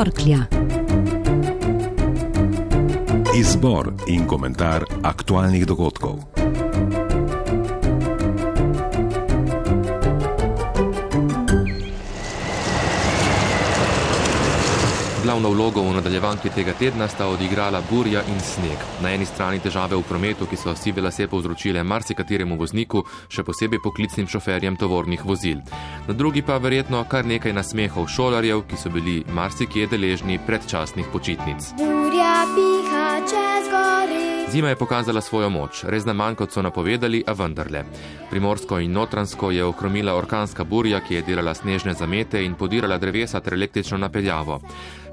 torklja. Izbor in komentar aktualnih dogodkov. Glavno vlogo v nadaljevanki tega tedna sta odigrala burja in sneg. Na eni strani težave v prometu, ki so sive lase povzročile marsikateremu vozniku, še posebej poklicnim šoferjem tovornih vozil. Na drugi pa verjetno kar nekaj nasmehov šolarjev, ki so bili marsikje deležni predčasnih počitnic. Burja piha čez gori. Zima je pokazala svojo moč, res na manj kot so napovedali, a vendarle. Primorsko in notransko je ohromila orkanska burja, ki je delala snežne zamete in podirala drevesa ter električno napeljavo.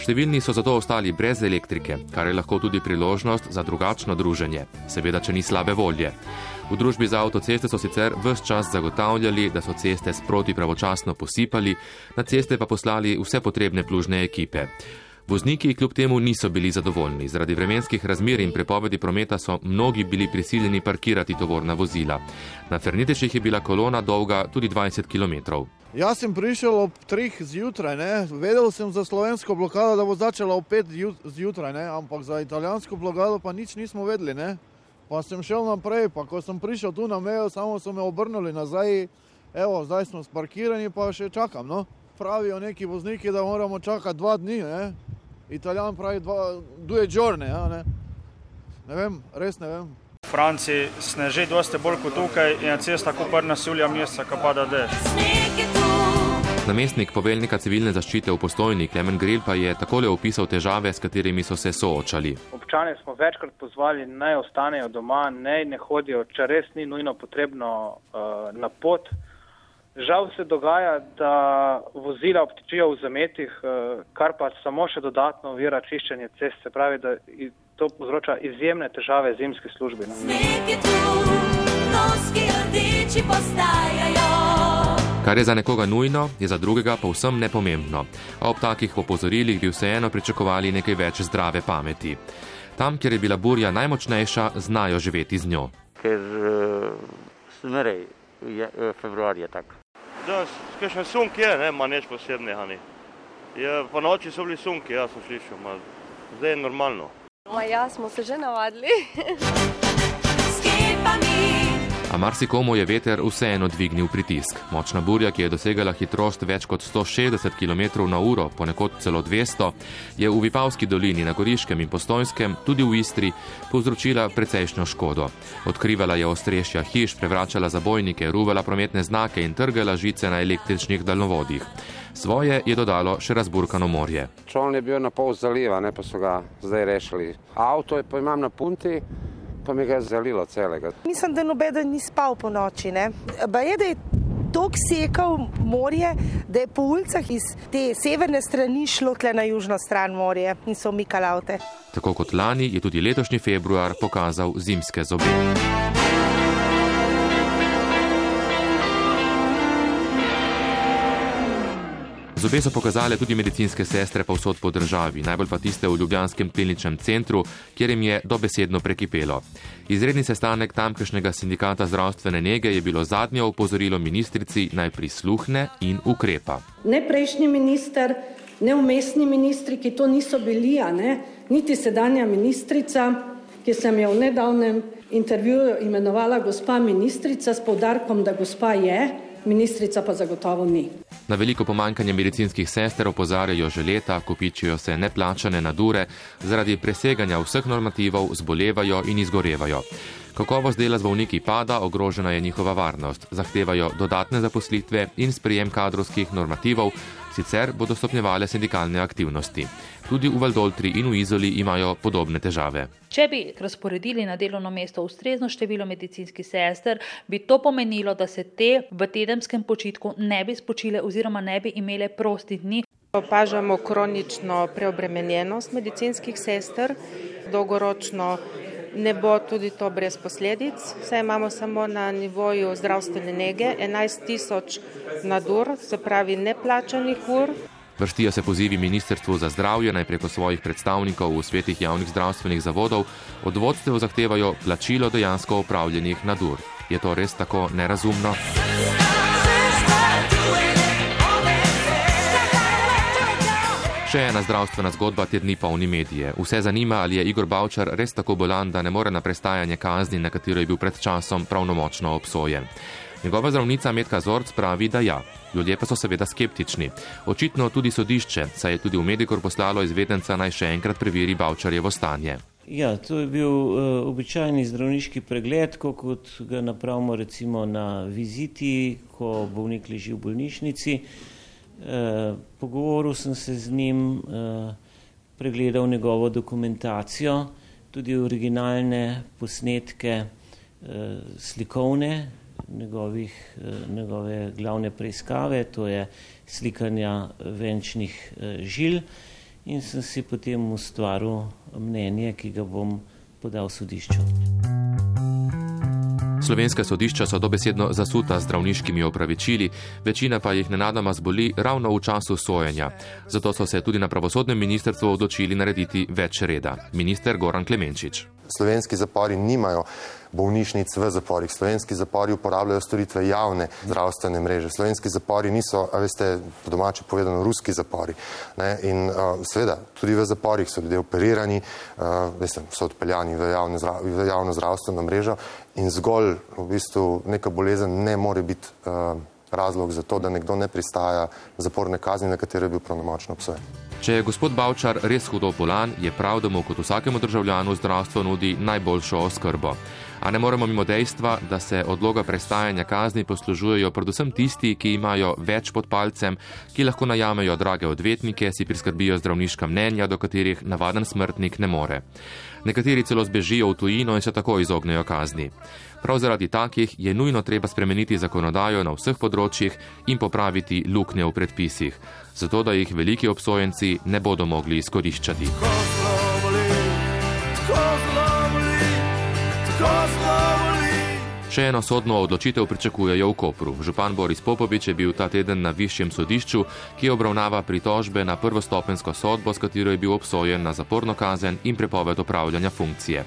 Številni so zato ostali brez elektrike, kar je lahko tudi priložnost za drugačno druženje, seveda, če ni slabe volje. V družbi za avtoceste so sicer vse čas zagotavljali, da so ceste sproti pravočasno posipali, na ceste pa poslali vse potrebne plužne ekipe. Vozniki kljub temu niso bili zadovoljni. Zaradi vremenskih razmer in prepovedi prometa so mnogi bili prisiljeni parkirati tovorna vozila. Na Ferniteših je bila kolona dolga tudi 20 km. Jaz sem prišel ob 3 zjutraj, ne? vedel sem za slovensko blokado, da bo začela ob 5 zjutraj, ne? ampak za italijansko blokado pa nič nismo vedeli. Ne? Pa sem šel naprej, pa ko sem prišel tu na mejo, samo so me obrnili nazaj, evo, zdaj smo sparkirani, pa še čakam. No? Pravijo neki vozniki, da moramo čakati dva dni, ne? Italijan pravi dva, dve giorni, ja, ne? ne vem, res ne vem. Franci sneži dosti bolj kot tukaj in je cesta kot prna sulja mesta, ki pada dež. Namestnik poveljnika civilne zaščite v postojni Klemen Gril pa je takole opisal težave, s katerimi so se soočali. Občane smo večkrat pozvali, naj ostanejo doma, naj ne hodijo, če res ni nujno potrebno uh, na pot. Žal se dogaja, da vozila obtičijo v zametih, uh, kar pa samo še dodatno ovira čiščenje cest. Se pravi, da to povzroča izjemne težave zimske službe. Kar je za nekoga nujno, je za drugega povsem nepomembno. A ob takih opozorilih bi vseeno pričakovali nekaj več zdrave pameti. Tam, kjer je bila burja najmočnejša, znajo živeti z njo. Ker smerej je uh, februar je tak. Da, skaj sunk je, ne, ima nič posebnega. Ja, po noči so bili sunki, jaz sem slišal, ma, zdaj je normalno. Ma ja, smo se že navadili. A marsikomu je veter vseeno dvignil pritisk. Močna burja, ki je dosegala hitrost več kot 160 km na uro, ponekod celo 200, je v Vipavski dolini na Goriškem in Postojnskem, tudi v Istri, povzročila precejšnjo škodo. Odkrivala je ostrešja hiš, prevračala zabojnike, ruvala prometne znake in trgala žice na električnih daljnovodih. Svoje je dodalo še razburkano morje. Čoln je bil na pol zaliva, ne pa so ga zdaj rešili. Avto je pa imam na punti pa mi ga je zalilo celega. Mislim, da noben ni spal po noči. Pa je, da je tok sekal morje, da je po ulicah iz te severne strani šlo tle na južno stran morja in so umikali avte. Tako kot lani je tudi letošnji februar pokazal zimske zobe. Zobe so pokazale tudi medicinske sestre povsod po državi, najbolj pa tiste v Ljubljanskem kliničnem centru, kjer jim je dobesedno prekipelo. Izredni sestanek tamkajšnjega sindikata zdravstvene nege je bilo zadnje opozorilo ministrici naj prisluhne in ukrepa. Ne prejšnji minister, ne umestni ministri, ki to niso bili, ne, niti sedanja ministrica, ki sem jo v nedavnem intervjuju imenovala gospa ministrica s povdarkom, da gospa je, ministrica pa zagotovo ni. Na veliko pomankanje medicinskih sester opozarjajo že leta, kopičijo se neplačane nadure, zaradi preseganja vseh normativov zbolevajo in izgorevajo. Kakovost dela z bolniki pada, ogrožena je njihova varnost, zahtevajo dodatne zaposlitve in sprijem kadrovskih normativov, sicer bodo stopnjevale sindikalne aktivnosti. Tudi v Valdoltri in v Izoli imajo podobne težave. Če bi razporedili na delovno mesto ustrezno število medicinskih sester, bi to pomenilo, da se te v tedenskem počitku ne bi spočile oziroma ne bi imele prostih dni. Opažamo kronično preobremenjenost medicinskih sester, dolgoročno ne bo tudi to brez posledic. Vse imamo samo na nivoju zdravstvene nege 11 tisoč nadur, se pravi neplačanih ur. Vrstijo se pozivi Ministrstvu za zdravje naj preko svojih predstavnikov v svetih javnih zdravstvenih zavodov od vodstev zahtevajo plačilo dejansko upravljenih nadur. Je to res tako nerazumno? Še ena zdravstvena zgodba te dni polni medije. Vse zanima, ali je Igor Bavčar res tako bolan, da ne more na prestajanje kazni, na katero je bil pred časom pravnomočno obsojen. Njegova zdravnica Medka Zorc pravi, da ja. Ljudje pa so seveda skeptični. Očitno tudi sodišče, saj je tudi v Medikor poslalo izvedenca naj še enkrat preveri Bavčarjevo stanje. Ja, to je bil uh, običajni zdravniški pregled, kot ga napravimo recimo na viziti, ko bolnik leži v bolnišnici. Uh, pogovoril sem se z njim, eh, pregledal njegovo dokumentacijo, tudi originalne posnetke eh, slikovne njegovih, njegove glavne preiskave, to je slikanja venčnih žil in sem si potem ustvaril mnenje, ki ga bom podal sodišču. Slovenske sodišča so dobesedno zasuta zdravniškimi opravičili, večina pa jih nenadoma zboli ravno v času sojenja. Zato so se tudi na pravosodnem ministrstvu odločili narediti več reda. Minister Goran Klemenčič. Slovenski zapori nimajo bolnišnic v zaporih. Slovenski zapori uporabljajo storitve javne zdravstvene mreže. Slovenski zapori niso, a veste, po domače povedano, ruski zapori. Ne? In uh, seveda, tudi v zaporih so ljudje operirani, uh, veste, so odpeljani v, javne, v javno zdravstveno mrežo in zgolj v bistvu neka bolezen ne more biti uh, razlog za to, da nekdo ne pristaja zaporne kazni, na katere je bil pravnomočno obsojen. Če je gospod Bavčar res hudo bolan, je prav, da mu kot vsakemu državljanu zdravstvo nudi najboljšo oskrbo. A ne moremo mimo dejstva, da se odloga prestajanja kazni poslužujejo predvsem tisti, ki imajo več pod palcem, ki lahko najamejo drage odvetnike, si priskrbijo zdravniška mnenja, do katerih navaden smrtnik ne more. Nekateri celo zbežijo v tujino in se tako izognejo kazni. Prav zaradi takih je nujno treba spremeniti zakonodajo na vseh področjih in popraviti luknje v predpisih, zato da jih veliki obsojenci ne bodo mogli izkoriščati. Še eno sodno odločitev pričakujejo v Kopru. Župan Boris Popovič je bil ta teden na višjem sodišču, ki obravnava pritožbe na prvostopensko sodbo, s katero je bil obsojen na zaporno kazen in prepoved opravljanja funkcije.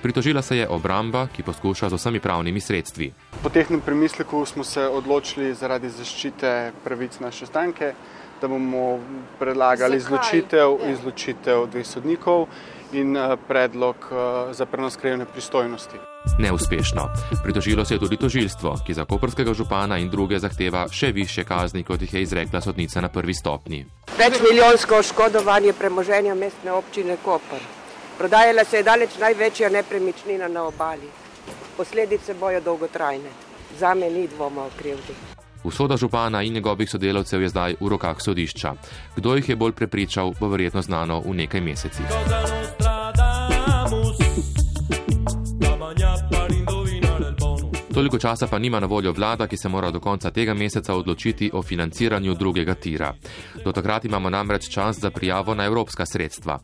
Pritožila se je obramba, ki poskuša z vsemi pravnimi sredstvi. Po tehnem premisleku smo se odločili zaradi zaščite pravic naše stranke, da bomo predlagali izločitev, izločitev dveh sodnikov in eh, predlog eh, za prenos krajevne pristojnosti. Neuspešno. Pritožilo se je tudi tožilstvo, ki za koperskega župana in druge zahteva še više kazni, kot jih je izrekla sodnica na prvi stopni. Več milijonsko oškodovanje premoženja mestne občine Koper. Prodajala se je daleč največja nepremičnina na obali. Posledice bojo dolgotrajne. Za me ni dvoma o krivdi. Usoda župana in njegovih sodelavcev je zdaj v rokah sodišča. Kdo jih je bolj prepričal, bo verjetno znano v nekaj mesecih. Toliko časa pa nima na voljo vlada, ki se mora do konca tega meseca odločiti o financiranju drugega tira. Do takrat imamo namreč čas za prijavo na evropska sredstva.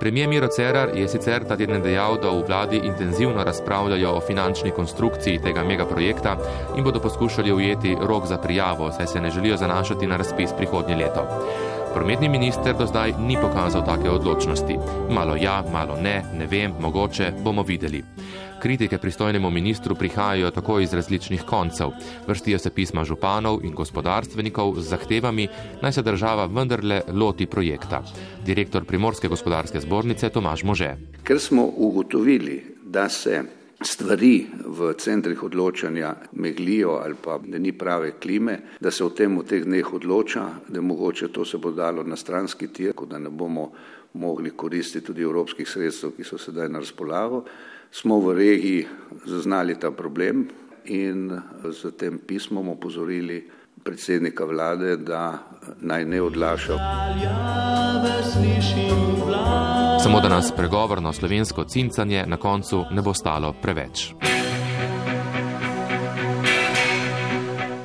Premijer Miro Cerar je sicer ta teden dejal, da v vladi intenzivno razpravljajo o finančni konstrukciji tega megaprojekta in bodo poskušali ujeti rok za prijavo, saj se ne želijo zanašati na razpis prihodnje leto. Prometni minister do zdaj ni pokazal take odločnosti. Malo ja, malo ne, ne vem, mogoče bomo videli. Kritike pristojnemu ministru prihajajo tako iz različnih koncev. Vrstijo se pisma županov in gospodarstvenikov z zahtevami, naj se država vendarle loti projekta. Direktor Primorske gospodarske zbornice Tomaž Može. Ker smo ugotovili, da se stvari v centrih odločanja meglijo ali pa da ni prave klime, da se o tem v teh dneh odloča, da mogoče to se bo dalo na stranski tir, da ne bomo mogli koristiti tudi evropskih sredstev, ki so sedaj na razpolago smo v regiji zaznali ta problem in z tem pismom opozorili predsednika vlade, da naj ne odlaša. Samo da nas pregovorno slovensko cincanje na koncu ne bo stalo preveč.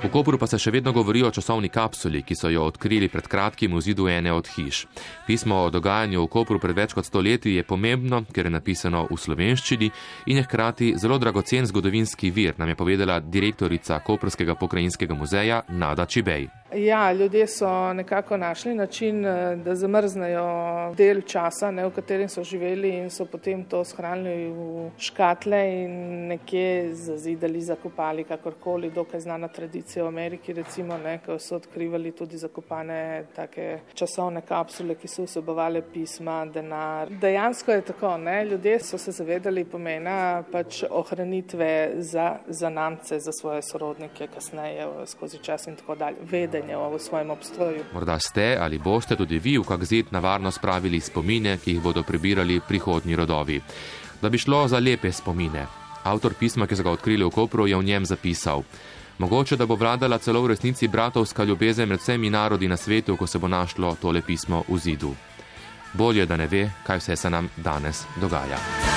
Kopru pa se še vedno govori o časovni kapsuli, ki so jo odkrili pred kratkim v zidu ene od hiš. Pismo o dogajanju v Kopru pred več kot stoletji je pomembno, ker je napisano v slovenščini in je hkrati zelo dragocen zgodovinski vir, nam je povedala direktorica Koprskega pokrajinskega muzeja Nada Čibej. Ja, ljudje so nekako našli način, eh, da zamrznejo del časa, ne, v katerem so živeli in so potem to shranili v škatle in nekje zazidali, zakopali, kakorkoli, dokaj znana tradicija v Ameriki, recimo, ne, ko so odkrivali tudi zakopane take časovne kapsule, ki so vsebovali pisma, denar. Dejansko je tako, ne, ljudje so se zavedali pomena pač ohranitve za, za namce, za svoje sorodnike kasneje skozi čas in tako dalje. Vede vedenje o svojem obstoju. Morda ste ali boste tudi vi v kak zid navarno spravili spomine, ki jih bodo prebirali prihodnji rodovi. Da bi šlo za lepe spomine. Avtor pisma, ki so ga odkrili v Kopru, je v njem zapisal. Mogoče, da bo vladala celo v resnici bratovska ljubezen med vsemi narodi na svetu, ko se bo našlo tole pismo v zidu. Bolje, da ne ve, kaj vse se nam danes dogaja.